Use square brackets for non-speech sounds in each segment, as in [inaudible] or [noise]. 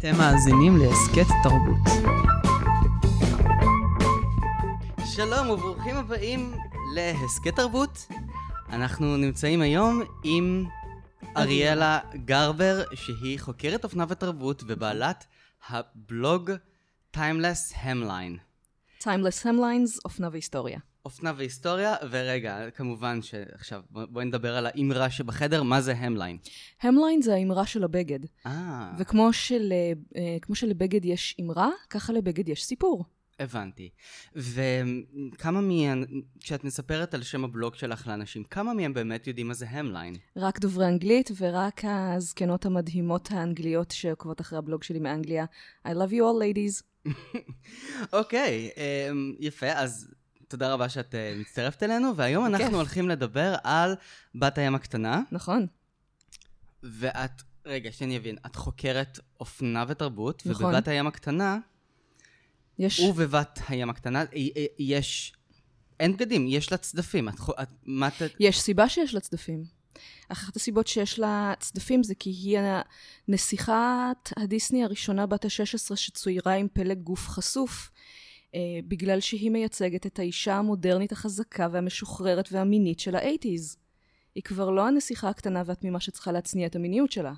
אתם מאזינים להסכת תרבות. שלום וברוכים הבאים להסכת תרבות. אנחנו נמצאים היום עם אריאלה גרבר, שהיא חוקרת אופנה ותרבות ובעלת הבלוג Timeless Hemline. Timeless Hemlines, אופנה והיסטוריה. אופנה והיסטוריה, ורגע, כמובן שעכשיו בוא- בואי נדבר על האמרה שבחדר, מה זה המליין? המליין זה האמרה של הבגד. אה, וכמו של, אה, כמו שלבגד יש אמרה, ככה לבגד יש סיפור. הבנתי. וכמה מהם, כשאת מספרת על שם הבלוג שלך לאנשים, כמה מהם באמת יודעים מה זה המליין? רק דוברי אנגלית ורק הזקנות המדהימות האנגליות שעוקבות אחרי הבלוג שלי מאנגליה. I love you all ladies. [laughs] אוקיי, אמ, יפה, אז תודה רבה שאת אה, מצטרפת אלינו, והיום. אנחנו הולכים לדבר על בת הים הקטנה, נכון, ואת, רגע, שאני אבין, את חוקרת אופנה ותרבות, נכון. ובבת הים הקטנה, יש... ובבת הים הקטנה, אה, אה, יש, אין בגדים, יש לה צדפים, את, את, מה את, יש סיבה שיש לה צדפים. אחת הסיבות שיש לה צדפים זה כי היא נסיכת הדיסני הראשונה בת ה-16 שצוירה עם פלג גוף חשוף, בגלל שהיא מייצגת את האישה המודרנית החזקה והמשוחררת והמינית של האייטיז. היא כבר לא הנסיכה הקטנה והתמימה שצריכה להצניע את המיניות שלה.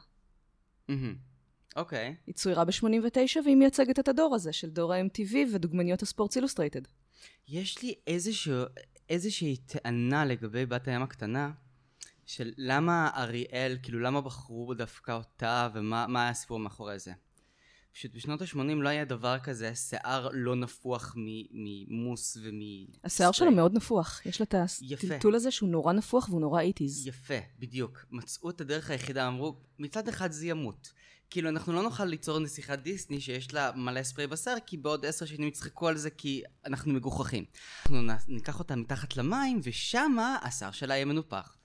אוקיי. היא צוירה ב-89 והיא מייצגת את הדור הזה של דור ה-MTV ודוגמניות הספורטס אילוסטרייטד. יש לי איזשהו, איזושהי טענה לגבי בת הים הקטנה, של למה אריאל, כאילו למה בחרו דווקא אותה, ומה מה היה הסיפור מאחורי זה. פשוט בשנות ה-80 לא היה דבר כזה, שיער לא נפוח מ- ממוס ומ... השיער. שלה מאוד נפוח, יש לה את. הטלטול הזה שהוא נורא נפוח והוא נורא 80's. יפה, בדיוק. מצאו את הדרך היחידה, אמרו, מצד אחד זה ימות. כאילו, אנחנו לא נוכל ליצור נסיכת דיסני שיש לה מלא ספרי בשר, כי בעוד עשר שנים יצחקו על זה כי אנחנו מגוחכים. אנחנו ניקח אותה מתחת למים, ושמה השיער שלה יהיה מנופח.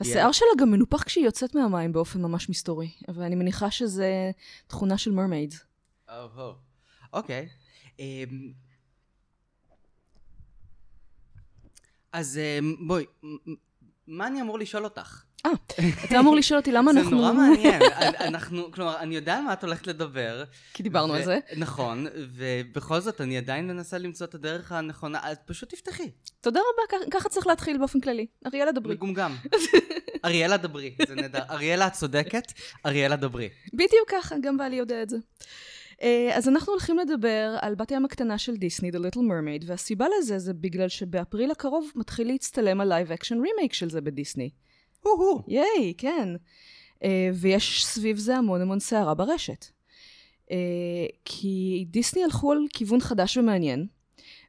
ו- השיער שלה גם מנופח כשהיא יוצאת מהמים באופן ממש מסתורי, אבל אני מניחה שזה תכונה של מרמייד. או-הו. אוקיי. אמ, אז אמ, בואי, מה אני אמור לשאול אותך? אה, אתה אמור לשאול אותי למה אנחנו... זה נורא מעניין. [laughs] אנחנו, כלומר, אני יודע על מה את הולכת לדבר. כי דיברנו על זה. נכון, ובכל זאת אני עדיין מנסה למצוא את הדרך הנכונה, אז פשוט תפתחי. תודה רבה, ככה צריך להתחיל באופן כללי. אריאלה דברי. מגומגם. [laughs] אריאלה דברי, זה נהדר. אריאלה, את צודקת, אריאלה דברי. בדיוק ככה, גם בעלי יודע את זה. אה, אז אנחנו הולכים לדבר על בת הים הקטנה של דיסני, The Little Mermaid, והסיבה לזה זה בגלל שבאפריל הקרוב מתחיל להצטלם ה live action remake של זה בדיסני. הו-הו. ייי, כן. אה, ויש סביב זה המון המון סערה ברשת. אה, כי דיסני הלכו על כיוון חדש ומעניין,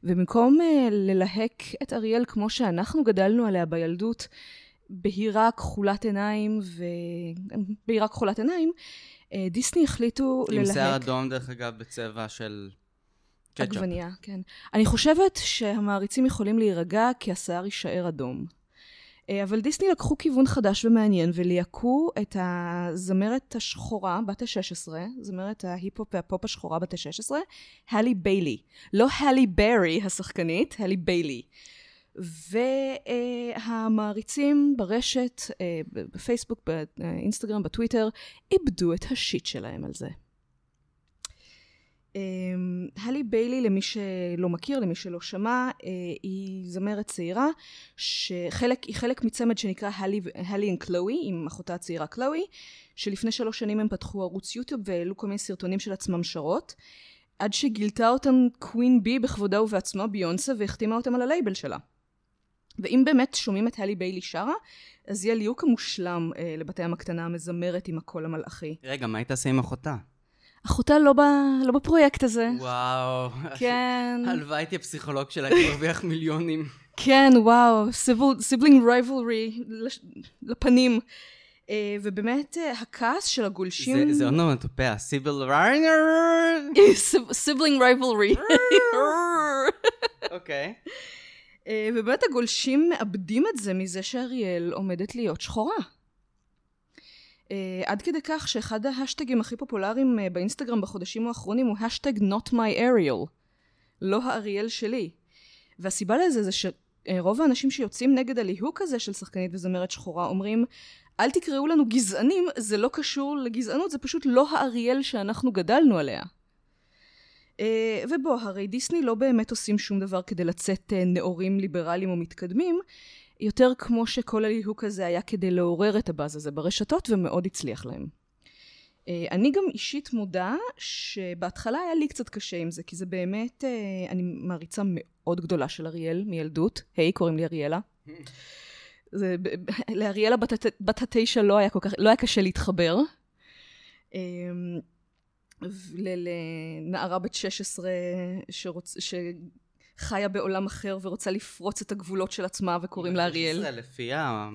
ובמקום אה, ללהק את אריאל כמו שאנחנו גדלנו עליה בילדות, בהירה כחולת עיניים ו... בהירה כחולת עיניים, uh, דיסני החליטו עם ללהק... שיער אדום, דרך אגב, בצבע של... עגבנייה, כן. אני חושבת שהמעריצים יכולים להירגע כי השיער יישאר אדום. אה, אבל דיסני לקחו כיוון חדש ומעניין וליהקו את הזמרת השחורה בת ה-16, זמרת ההיפ-הופ והפופ השחורה בת ה-16, הלי ביילי. לא הלי ברי השחקנית, הלי ביילי. והמעריצים ברשת, אה, בפייסבוק, באינסטגרם, בטוויטר, איבדו את השיט שלהם על זה. אמ, הלי ביילי, למי שלא מכיר, למי שלא שמע, אה, היא זמרת צעירה, שחלק, היא חלק מצמד שנקרא הלי, and קלואי, עם אחותה הצעירה קלואי, שלפני שלוש שנים הם פתחו ערוץ יוטיוב והעלו כל מיני סרטונים של עצמם שרות, עד שגילתה אותם קווין בי בכבודה ובעצמה, ביונסה, והחתימה אותם על הלייבל שלה. ואם באמת שומעים את הלי ביילי שרה, אז היא הליהוק המושלם אה, לבת הים הקטנה המזמרת עם הקול המלאכי. רגע, מה היית עושה עם אחותה? אחותה לא, ב... לא בפרויקט הזה. וואו. כן, הלוואי הייתי הפסיכולוג שלה, הייתי מרוויח מיליונים. כן, וואו, sibling rivalry לפנים. אה, ובאמת, אה, הכעס של הגולשים... זה- זה אונומטופיה, סיבל ריינר. sibling rivalry. אוקיי. אה, ובאמת הגולשים מאבדים את זה מזה שאריאל עומדת להיות שחורה. אה, עד כדי כך שאחד ההשטגים הכי פופולריים אה, באינסטגרם בחודשים האחרונים הוא השטג not my Ariel. לא האריאל שלי. והסיבה לזה זה ש... רוב האנשים שיוצאים נגד הליהוק הזה של שחקנית וזמרת שחורה אומרים, אל תקראו לנו גזענים, זה לא קשור לגזענות, זה פשוט לא האריאל שאנחנו גדלנו עליה. אה, ובוא, הרי דיסני לא באמת עושים שום דבר כדי לצאת אה, נאורים ליברליים או מתקדמים, יותר כמו שכל הליהוק הזה היה כדי לעורר את הבאז הזה ברשתות, ומאוד הצליח להם. אה, אני גם אישית מודה שבהתחלה היה לי קצת קשה עם זה, כי זה באמת, אני מעריצה מאוד גדולה של אריאל מילדות. היי, hey, קוראים לי אריאלה. זה, לאריאלה בת, בת התשע לא היה כל כך, לא היה קשה להתחבר. לנערה בת 16 שרוצ... שחיה בעולם אחר ורוצה לפרוץ את הגבולות של עצמה וקוראים לה אריאל. 16 לפי, ה...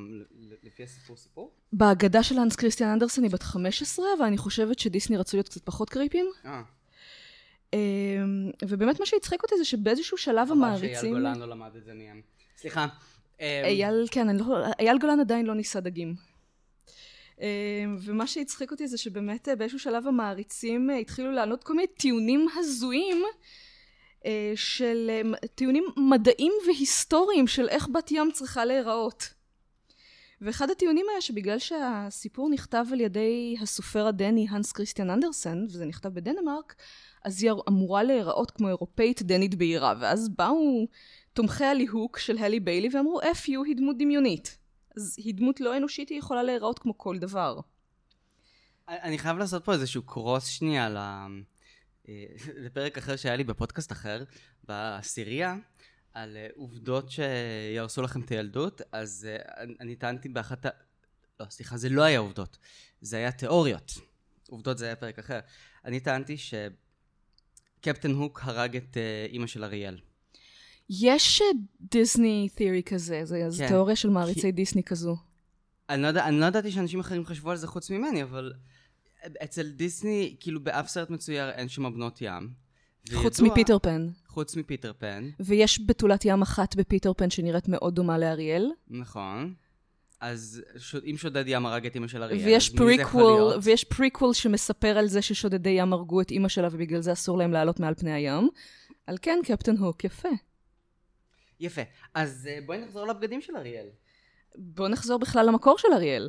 לפי הסיפור סיפור? בהגדה של האנס קריסטיאן אנדרסון היא בת 15 ואני חושבת שדיסני רצו להיות קצת פחות קריפים. אה. אמ, ובאמת מה שהצחיק אותי זה שבאיזשהו שלב המעריצים... שאייל גולן לא למד את זה נהיה. סליחה. אמ, אייל, כן, לא... אייל גולן עדיין לא ניסה דגים. אמ, ומה שהצחיק אותי זה שבאמת אה, באיזשהו שלב המעריצים אה, התחילו לענות כל מיני טיעונים הזויים של טיעונים מדעיים והיסטוריים של איך בת ים צריכה להיראות. ואחד הטיעונים היה שבגלל שהסיפור נכתב על ידי הסופר הדני הנס כריסטיאן אנדרסן, וזה נכתב בדנמרק, אז היא אמורה להיראות כמו אירופאית דנית בהירה. ואז באו תומכי הליהוק של הלי ביילי ואמרו, F you היא דמות דמיונית. אז היא דמות לא אנושית, היא יכולה להיראות כמו כל דבר. אני חייב לעשות פה איזשהו קרוס שנייה ל... אה, [laughs] לפרק אחר שהיה לי בפודקאסט אחר, בעשירייה, על אה, עובדות שיהרסו לכם את הילדות, אז אה, אני טענתי באחת ה... לא, סליחה, זה לא היה עובדות, זה היה תיאוריות. עובדות זה היה פרק אחר. אני טענתי שקפטן הוק הרג את אימא של אריאל. יש דיסני תיאורי כזה, זה כן. תיאוריה של מעריצי כי... דיסני כזו. אני לא, יודע, אני לא ידעתי שאנשים אחרים חשבו על זה חוץ ממני, אבל אצל דיסני, כאילו באף סרט מצויר אין שם בנות ים. חוץ וידוע, מפיטר פן. חוץ מפיטר פן. ויש בתולת ים אחת בפיטר פן שנראית מאוד דומה לאריאל. נכון. אז ש... אם שודד ים הרג את אמא של אריאל, ויש פריקוול, ויש פריקוול שמספר על זה ששודדי ים הרגו את אמא שלה ובגלל זה אסור להם לעלות מעל פני הים. על כן, קפטן הוק, יפה. יפה. אז uh, בואי נחזור לבגדים של אריאל. בואו נחזור בכלל למקור של אריאל.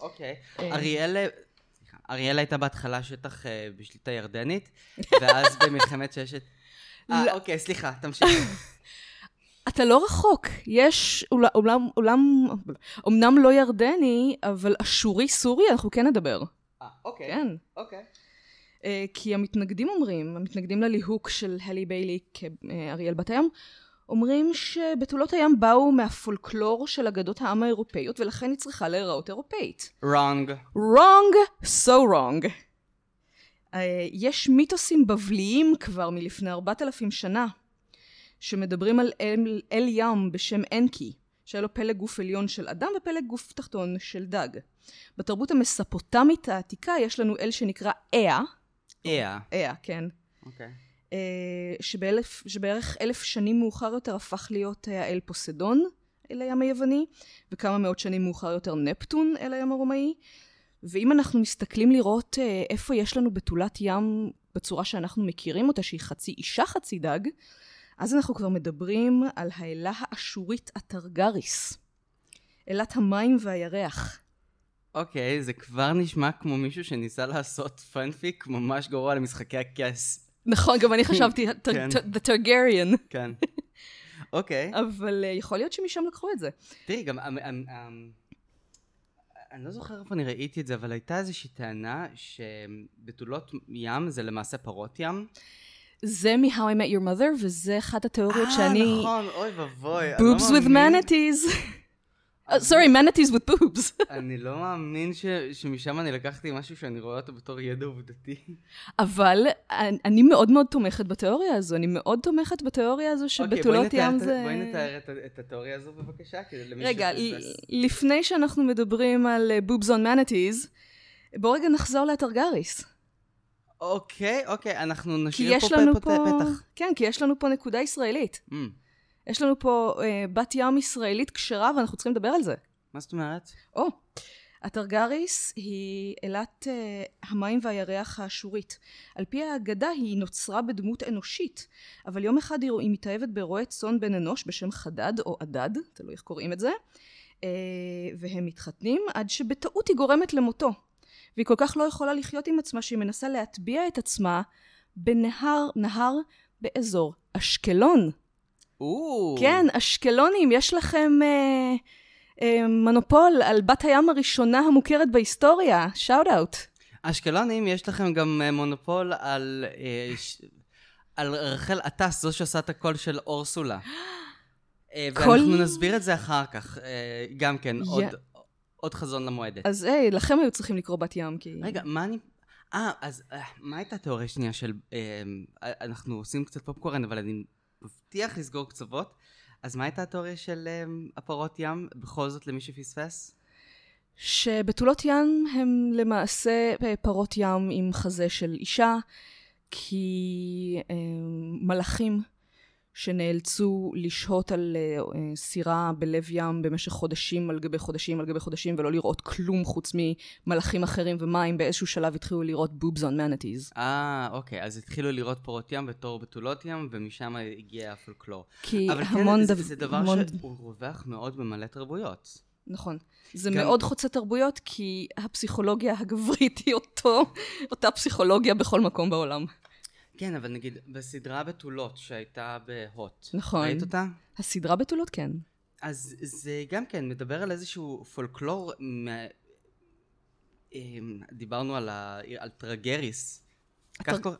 אוקיי. אה. אריאל... אה, אריאל הייתה בהתחלה שטח uh, בשליטה ירדנית, [laughs] ואז במלחמת ששת... אה, לא. אוקיי, סליחה, תמשיך. [laughs] אתה לא רחוק. יש אולם, אולם, אמנם לא ירדני, אבל אשורי סורי, אנחנו כן נדבר. אה, אוקיי. כן. אוקיי. Uh, כי המתנגדים אומרים, המתנגדים לליהוק של הלי ביילי כאריאל בת הים, אומרים שבתולות הים באו מהפולקלור של אגדות העם האירופאיות ולכן היא צריכה להיראות אירופאית. wrong. wrong, so wrong. Uh, יש מיתוסים בבליים כבר מלפני ארבעת אלפים שנה שמדברים על אל, אל ים בשם אנקי שהיה לו פלג גוף עליון של אדם ופלג גוף תחתון של דג. בתרבות המספוטמית העתיקה יש לנו אל שנקרא איה. איה. איה, כן. אוקיי. Okay. אה, שבאלף, שבערך אלף שנים מאוחר יותר הפך להיות אה, האל פוסדון אל הים היווני, וכמה מאות שנים מאוחר יותר נפטון אל הים הרומאי. ואם אנחנו מסתכלים לראות אה, איפה יש לנו בתולת ים בצורה שאנחנו מכירים אותה, שהיא חצי אישה חצי דג, אז אנחנו כבר מדברים על האלה האשורית אתרגריס. אלת המים והירח. אוקיי, okay, זה כבר נשמע כמו מישהו שניסה לעשות פאנפיק ממש גרוע למשחקי הכס. נכון, גם אני [laughs] חשבתי, כן. The Targaryen. [laughs] כן. אוקיי. אבל אה, יכול להיות שמשם לקחו את זה. תראי, גם... אמ, אמ, אמ, אני לא זוכר איפה אני ראיתי את זה, אבל הייתה איזושהי טענה שבתולות ים זה למעשה פרות ים. זה מ-How I Met Your Mother, וזה אחת התיאוריות שאני... אה, נכון, אוי ואבוי. Boobs לא with manatees. [laughs] סורי, manatees with boobs. [laughs] אני לא מאמין שמשם אני לקחתי משהו שאני רואה אותו בתור ידע עובדתי. אבל אני מאוד מאוד תומכת בתיאוריה הזו, אני מאוד תומכת בתיאוריה הזו אוקיי, שבתולות ים זה... בואי נתאר את התיאוריה הזו בבקשה, רגע, לפני שאנחנו מדברים על boobs on manatees, בואו רגע נחזור לאתרגריס. אוקיי, אוקיי, אנחנו נשאיר פה פתח. כן, כי יש לנו פה נקודה ישראלית. Mm. יש לנו פה אה, בת ים ישראלית כשרה ואנחנו צריכים לדבר על זה. מה זאת אומרת? או, הטרגריס היא אילת uh, המים והירח האשורית. על פי האגדה היא נוצרה בדמות אנושית, אבל יום אחד היא, היא מתאהבת ברועה צאן בן אנוש בשם חדד או עדד, תלוי איך קוראים את זה, uh, והם מתחתנים עד שבטעות היא גורמת למותו. והיא כל כך לא יכולה לחיות עם עצמה שהיא מנסה להטביע את עצמה בנהר, נהר באזור אשקלון. או. כן, אשקלונים, יש לכם אה, אה, מונופול על בת הים הראשונה המוכרת בהיסטוריה, שאוט אאוט. אשקלונים, יש לכם גם אה, מונופול על... אה, ש... על רחל עטס, זו שעושה את הקול של אורסולה. אה, כל- ואנחנו נסביר את זה אחר כך. אה, גם כן, יא- עוד, עוד חזון למועדת. אז היי, לכם היו צריכים לקרוא בת ים, כי... רגע, מה אני... אה, אז אה, מה הייתה התיאוריה השנייה של... אה, אנחנו עושים קצת פופקורן, אבל אני מבטיח לסגור קצוות. אז מה הייתה התיאוריה של אה, הפרות ים, בכל זאת למי שפספס? שבתולות ים הם למעשה אה, פרות ים עם חזה של אישה, כי אה, מלאכים שנאלצו לשהות על אה, סירה בלב ים במשך חודשים על גבי חודשים על גבי חודשים ולא לראות כלום חוץ ממלאכים אחרים ומים, באיזשהו שלב התחילו לראות boobs on manatees. אה, אוקיי, אז התחילו לראות פרות ים בתור בתולות ים, ומשם הגיע הפולקלור. כי אבל המון כן, זה, דב- זה דבר המון- שהוא רווח מאוד במלא תרבויות. נכון. זה גם- מאוד חוצה תרבויות, כי הפסיכולוגיה הגברית היא אותו, אותה פסיכולוגיה בכל מקום בעולם. כן, אבל נגיד, בסדרה בתולות שהייתה בהוט, נכון. ראית אותה? הסדרה בתולות כן. אז זה גם כן מדבר על איזשהו פולקלור. אמ, דיברנו על, ה... על טרגריס.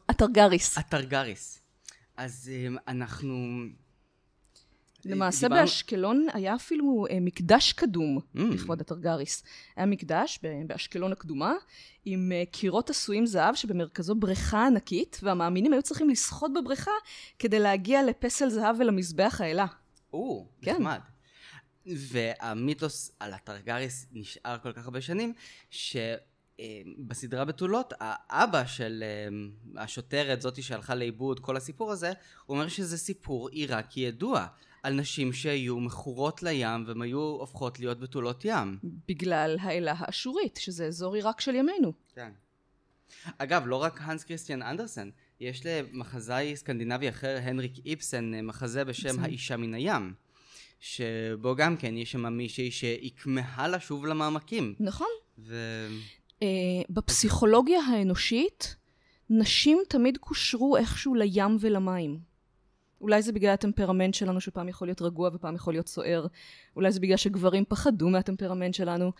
הטרגריס. הטרגריס. אז אמ, אנחנו... למעשה דיברנו- באשקלון היה אפילו אה, מקדש קדום Mm. לכבוד הטרגריס. היה מקדש באשקלון הקדומה עם אה, קירות עשויים זהב שבמרכזו בריכה ענקית והמאמינים היו צריכים לשחות בבריכה כדי להגיע לפסל זהב ולמזבח האלה. או, כן. נחמד. והמיתוס על הטרגריס נשאר כל כך הרבה שנים, שבסדרה בתולות, האבא של אמ, השוטרת, זאתי שהלכה לאיבוד, כל הסיפור הזה, הוא אומר שזה סיפור עיראקי ידוע, על נשים שהיו מכורות לים והן היו הופכות להיות בתולות ים. בגלל האלה האשורית, שזה אזור עיראק של ימינו. כן. אגב, לא רק הנס כריסטיאן אנדרסן, יש למחזאי סקנדינבי אחר, הנריק איפסן, מחזה בשם איפסן. האישה מן הים. שבו גם כן יש שם מישהי שהכמהה לשוב למעמקים. נכון. ו... אה, בפסיכולוגיה האנושית, נשים תמיד קושרו איכשהו לים ולמים. אולי זה בגלל הטמפרמנט שלנו שפעם יכול להיות רגוע ופעם יכול להיות סוער. אולי זה בגלל שגברים פחדו מהטמפרמנט שלנו.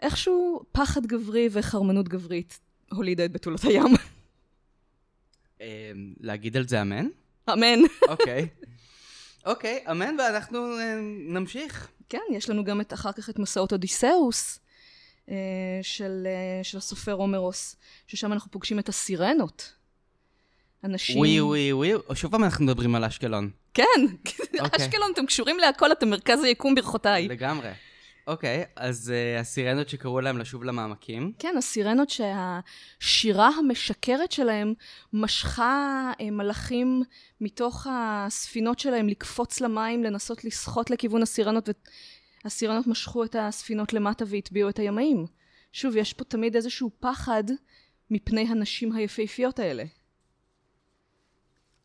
איכשהו פחד גברי וחרמנות גברית הולידה את בתולות הים. [laughs] אמ, להגיד על זה אמן? אמן. [laughs] אוקיי. אוקיי, אמן, ואנחנו אמ, נמשיך. כן, יש לנו גם את, אחר כך את מסעות אודיסאוס אה, של, אה, של הסופר הומרוס, ששם אנחנו פוגשים את הסירנות. אנשים... ווי ווי ווי, שוב פעם אנחנו מדברים על אשקלון. כן, [laughs] אוקיי. אשקלון, אתם קשורים להכל, אתם מרכז היקום ברכותיי. לגמרי. אוקיי, אז uh, הסירנות שקראו להם לשוב למעמקים. כן, הסירנות שהשירה המשקרת שלהם משכה אה, מלאכים מתוך הספינות שלהם לקפוץ למים, לנסות לשחות לכיוון הסירנות, והסירנות משכו את הספינות למטה והטביעו את הימאים. שוב, יש פה תמיד איזשהו פחד מפני הנשים היפהפיות האלה.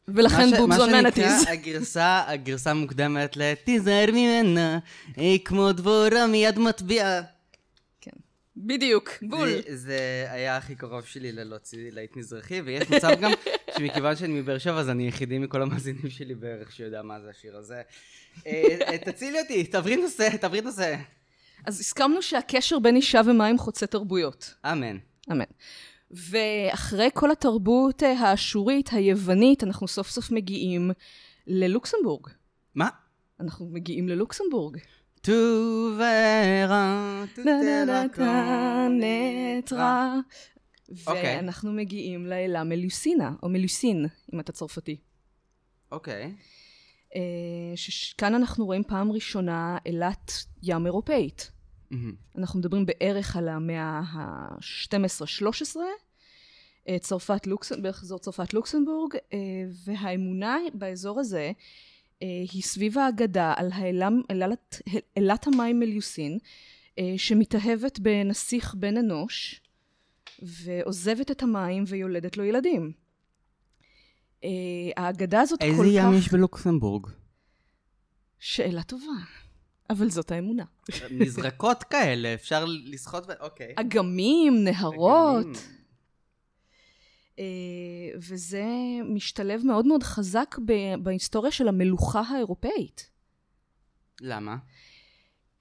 ולכן מה בובס און מה מנטיז. שנקרא הגרסה, הגרסה המוקדמת ל-תיזהר ממנה, היא כמו דבורה מיד מטביעה. כן, בדיוק, בול. זה, זה היה הכי קרוב שלי ללהוציא להיט מזרחי, ויש מצב גם שמכיוון שאני מבאר שבע, אז אני היחידי מכל המאזינים שלי בערך שיודע מה זה השיר הזה. אה, אה, תצילי אותי, תעברי נושא, תעברי נושא. אז הסכמנו שהקשר בין אישה ומים חוצה תרבויות. אמן. אמן. ואחרי כל התרבות אה, האשורית, היוונית, אנחנו סוף סוף מגיעים ללוקסמבורג. מה? אנחנו מגיעים ללוקסמבורג. טו ורה, טו תרקה, נטרה. אוקיי. ואנחנו מגיעים לאלה מלוסינה, או מלוסין, אם אתה צרפתי. אוקיי. אה, שכאן אנחנו רואים פעם ראשונה אילת ים אירופאית. מהמם. אנחנו מדברים בערך על המאה ה-12-13, אה, צרפת לוקסמבורג, בערך אזור צרפת לוקסמבורג, אה, והאמונה באזור הזה היא סביב האגדה על אילת המים מליוסין, אה, שמתאהבת בנסיך בן אנוש, ועוזבת את המים ויולדת לו ילדים. אה, האגדה הזאת כל כך... איזה ים יש בלוקסמבורג? שאלה טובה. אבל זאת האמונה. מזרקות כאלה, אפשר לשחות ו... אוקיי. אגמים, נהרות. אגמים. אה, וזה משתלב מאוד מאוד חזק ב- בהיסטוריה של המלוכה האירופאית. למה?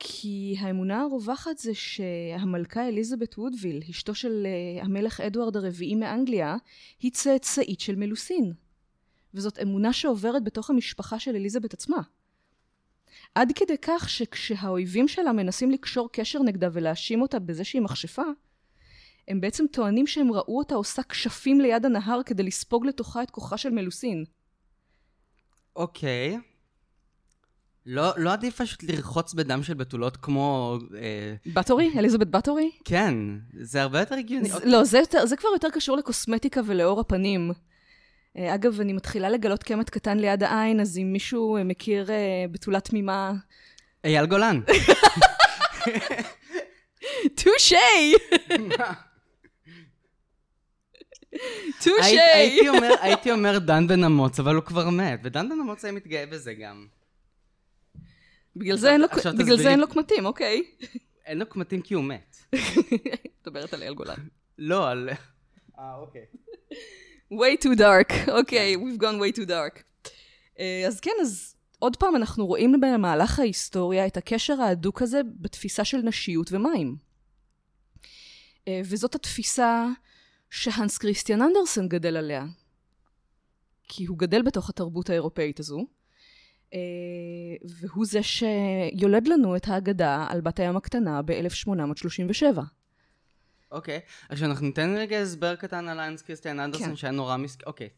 כי האמונה הרווחת זה שהמלכה אליזבת וודוויל, אשתו של אה, המלך אדוארד הרביעי מאנגליה, היא צאצאית של מלוסין. וזאת אמונה שעוברת בתוך המשפחה של אליזבת עצמה. עד כדי כך שכשהאויבים שלה מנסים לקשור קשר נגדה ולהאשים אותה בזה שהיא מכשפה, הם בעצם טוענים שהם ראו אותה עושה כשפים ליד הנהר כדי לספוג לתוכה את כוחה של מלוסין. אוקיי. לא, לא עדיף פשוט לרחוץ בדם של בתולות כמו... אה, בתורי? אליזבת בתורי? כן, זה הרבה יותר הגיוני. זה- לא, זה, זה כבר יותר קשור לקוסמטיקה ולאור הפנים. אה, אגב, אני מתחילה לגלות קמט קטן ליד העין, אז אם מישהו אה, מכיר אה, בתולה תמימה... אייל גולן. טושי! טושי! הייתי אומר דן בן אמוץ, אבל הוא כבר מת, ודן בן אמוץ היה מתגאה בזה גם. בגלל זה אין לו- בגלל זה אין לו קמטים, אוקיי. אין לו קמטים כי הוא מת. [laughs] מדברת על אייל גולן. לא, על... אה, אוקיי. way too dark. אוקיי, we've gone way too dark. אה, אז כן, אז עוד פעם אנחנו רואים במהלך ההיסטוריה את הקשר ההדוק הזה בתפיסה של נשיות ומים. אה, וזאת התפיסה שהנס כריסטיאן אנדרסן גדל עליה. כי הוא גדל בתוך התרבות האירופאית הזו. אה, והוא זה שיולד לנו את האגדה על בת הים הקטנה ב-1837. אוקיי. עכשיו אנחנו ניתן רגע הסבר קטן על איינס קריסטיאן אנדרסון כן. שהיה נורא מסכ... אוקיי.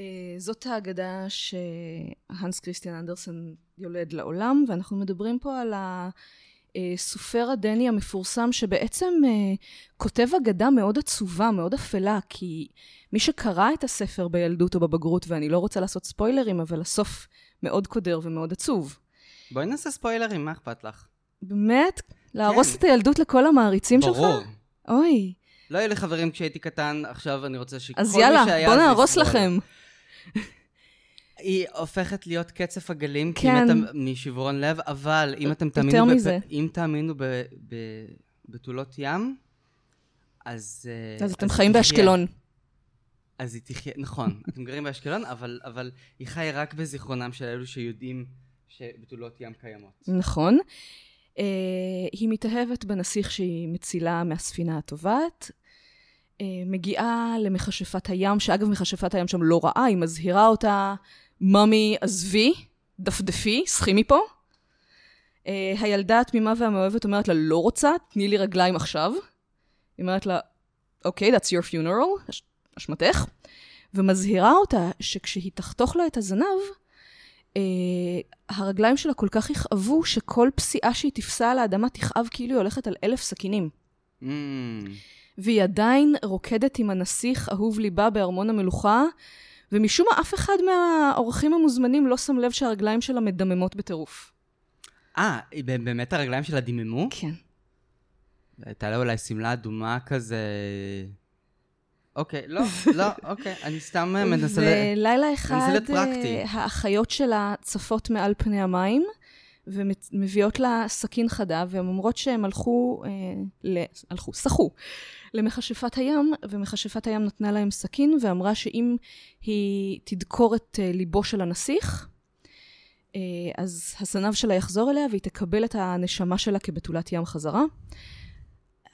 אה, זאת האגדה שהנס כריסטיאן אנדרסן יולד לעולם, ואנחנו מדברים פה על הסופר הדני המפורסם שבעצם אה, כותב אגדה מאוד עצובה, מאוד אפלה, כי מי שקרא את הספר בילדות או בבגרות, ואני לא רוצה לעשות ספוילרים, אבל הסוף מאוד קודר ומאוד עצוב. בואי נעשה ספוילרים, מה אכפת לך? באמת? להרוס כן. את הילדות לכל המעריצים שלך? ברור. אוי. לא היו לי חברים כשהייתי קטן, עכשיו אני רוצה שכל אז מי יאללה, שהיה בוא זה נהרוס יסבול. לכם. היא הופכת להיות קצף הגלים, כן. אם אתם משברון לב, אבל אם אתם יותר תאמינו, בפ- מזה. אם תאמינו ב- ב- בתולות ים, אז... אה, אז אתם היא חיים תחיה. באשקלון. אז היא תחיה, נכון, [laughs] אתם גרים באשקלון, אבל, אבל היא חיה רק בזיכרונם של אלו שיודעים שבתולות ים קיימות. נכון. Uh, היא מתאהבת בנסיך שהיא מצילה מהספינה הטובעת. Uh, מגיעה למכשפת הים, שאגב מכשפת הים שם לא רעה, היא מזהירה אותה, ממי עזבי, דפדפי, סחי מפה. Uh, הילדה התמימה והמאוהבת אומרת לה, לא רוצה, תני לי רגליים עכשיו. היא אומרת לה, אוקיי, okay, that's your funeral, אש- אשמתך. ומזהירה אותה שכשהיא תחתוך לו את הזנב, אה, הרגליים שלה כל כך יכאבו, שכל פסיעה שהיא תפסה על האדמה תכאב כאילו היא הולכת על אלף סכינים. Mm, והיא עדיין רוקדת עם הנסיך אהוב ליבה בארמון המלוכה, ומשום מה אף אחד מהאורחים המוזמנים לא שם לב שהרגליים שלה מדממות בטירוף. אה, באמת הרגליים שלה דיממו? כן. הייתה לה אולי שמלה אדומה כזה... אוקיי, לא, [laughs] לא, אוקיי, אני סתם אה, מנסה. ולילה אחד. אה, האחיות שלה צפות מעל פני המים, ומביאות לה סכין חדה, והן אומרות שהן הלכו, אה, ל... הלכו, סחו, למכשפת הים, ומכשפת הים נתנה להם סכין, ואמרה שאם היא תדקור את אה, ליבו של הנסיך, אה, אז הזנב שלה יחזור אליה, והיא תקבל את הנשמה שלה כבתולת ים חזרה.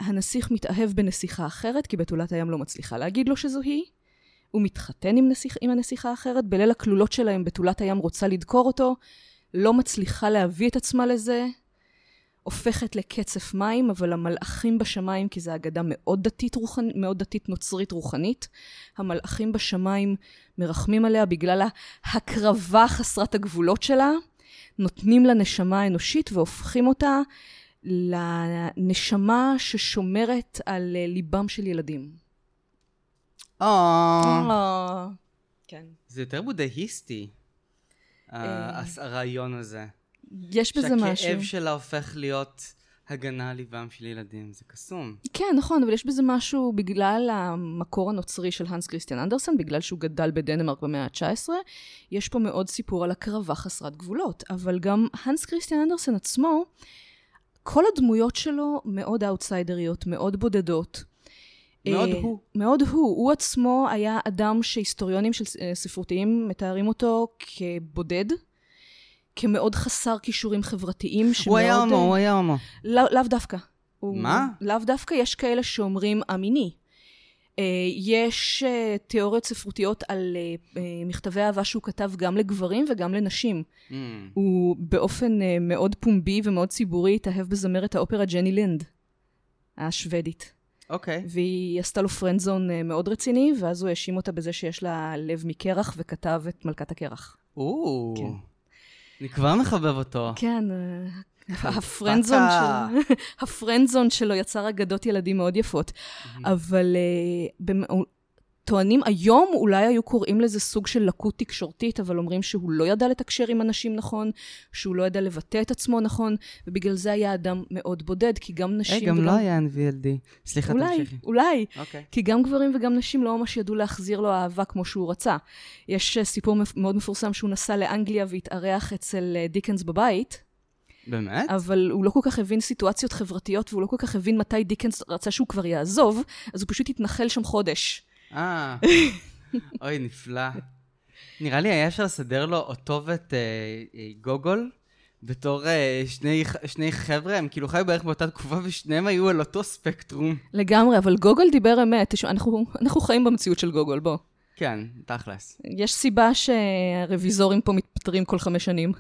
הנסיך מתאהב בנסיכה אחרת, כי בתולת הים לא מצליחה להגיד לו שזו היא. הוא מתחתן עם, נסיך, עם הנסיכה האחרת, בליל הכלולות שלהם בתולת הים רוצה לדקור אותו, לא מצליחה להביא את עצמה לזה, הופכת לקצף מים, אבל המלאכים בשמיים, כי זו אגדה מאוד דתית, רוחנ... מאוד דתית נוצרית רוחנית, המלאכים בשמיים מרחמים עליה בגלל ההקרבה חסרת הגבולות שלה, נותנים לה נשמה אנושית והופכים אותה לנשמה ששומרת על אה, ליבם של ילדים. או, אה, כן. זה יותר בודהיסטי, הרעיון הזה. יש בזה משהו. שהכאב שלה הופך להיות הגנה על ליבם של ילדים, זה קסום. כן, נכון, אבל יש בזה משהו בגלל המקור הנוצרי של הנס כריסטיאן אנדרסן, בגלל שהוא גדל בדנמרק במאה ה-19, יש פה מאוד סיפור על הקרבה חסרת גבולות. אבל גם הנס כריסטיאן אנדרסן עצמו, כל הדמויות שלו מאוד אאוטסיידריות, מאוד בודדות. מאוד אה, הוא. מאוד הוא. הוא עצמו היה אדם שהיסטוריונים של אה, ספרותיים מתארים אותו כבודד, כמאוד חסר כישורים חברתיים, הוא היה שמאוד, הומו, אה, הוא היה הומו. לא, לאו דווקא. הוא, מה? לאו דווקא, יש כאלה שאומרים המיני. אה, יש אה, תיאוריות ספרותיות על אה, אה, מכתבי אהבה שהוא כתב גם לגברים וגם לנשים. Mm. הוא באופן אה, מאוד פומבי ומאוד ציבורי התאהב בזמרת האופרה ג'ני לינד, השוודית. אוקיי. והיא עשתה לו פרנדזון אה, מאוד רציני, ואז הוא האשים אותה בזה שיש לה לב מקרח וכתב את מלכת הקרח. או, כן. אני כבר מחבב אותו. כן, אה, הפרנדזון. שלו, הפרנדזון שלו יצר אגדות ילדים מאוד יפות. אבל אה, טוענים, היום אולי היו קוראים לזה סוג של לקות תקשורתית, אבל אומרים שהוא לא ידע לתקשר עם אנשים נכון, שהוא לא ידע לבטא את עצמו נכון, ובגלל זה היה אדם מאוד בודד, כי גם נשים היי, גם וגם... לא היה NVLD. סליחה, אולי, תמשיכי. אולי. אוקיי. כי גם גברים וגם נשים לא ממש ידעו להחזיר לו אהבה כמו שהוא רצה. יש אה, סיפור מאוד מפורסם שהוא נסע לאנגליה והתארח אצל אה, דיקנס בבית, באמת? אבל הוא לא כל כך הבין סיטואציות חברתיות, והוא לא כל כך הבין מתי דיקנס רצה שהוא כבר יעזוב, אז הוא פשוט התנחל שם חודש. אה, אוי, נפלא. נראה לי היה אפשר לסדר לו אותו ואת אה, אה, גוגול בתור אה, שני, שני חבר'ה, הם כאילו חיו בערך באותה תקופה ושניהם היו על אותו ספקטרום. לגמרי, אבל גוגול דיבר אמת. תשמע, אנחנו, אנחנו חיים במציאות של גוגול, בוא. כן, תכלס. יש סיבה שהרוויזורים פה מתפטרים כל חמש שנים.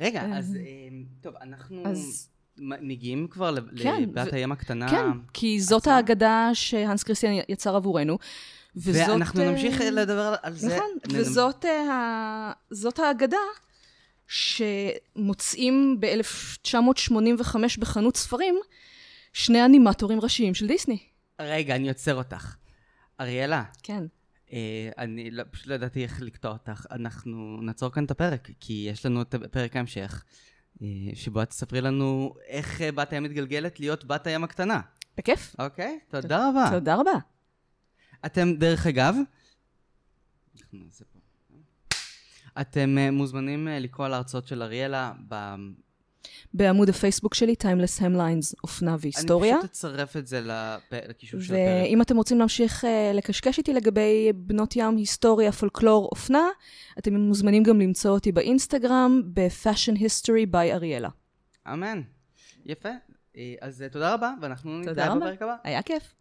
רגע, אה. אז אה, טוב, אנחנו אז- מגיעים כבר כן, לבת הים הקטנה. כן, כי זאת עצמה? האגדה שהנס כריסטיאן יצר עבורנו. וזאת, ואנחנו אה, נמשיך לדבר על זה. נכון, וזאת אה, ה- האגדה שמוצאים ב-1985 בחנות ספרים שני אנימטורים ראשיים של דיסני. רגע, אני עוצר אותך. אריאלה, כן. אה, אני לא, פשוט לא ידעתי איך לקטוע אותך. אנחנו נעצור כאן את הפרק, כי יש לנו את פרק ההמשך, שבו את תספרי לנו איך אה, בת הים מתגלגלת להיות בת הים הקטנה. בכיף. אוקיי? תודה רבה. תודה רבה. אתם, דרך אגב, פה. אתם אה, מוזמנים אה, לקרוא על ההרצאות של אריאלה ב... בעמוד הפייסבוק שלי, Timeless Hemlines, אופנה והיסטוריה. אני פשוט אצרף את זה. לקישור של הפרק. ואם אתם רוצים להמשיך uh, לקשקש איתי לגבי בנות ים, היסטוריה, פולקלור, אופנה, אתם מוזמנים גם למצוא אותי באינסטגרם, ב-Fashion History by אריאלה. אמן. יפה. אה, אז אה, תודה רבה, ואנחנו נתראה. בפרק הבא. היה כיף.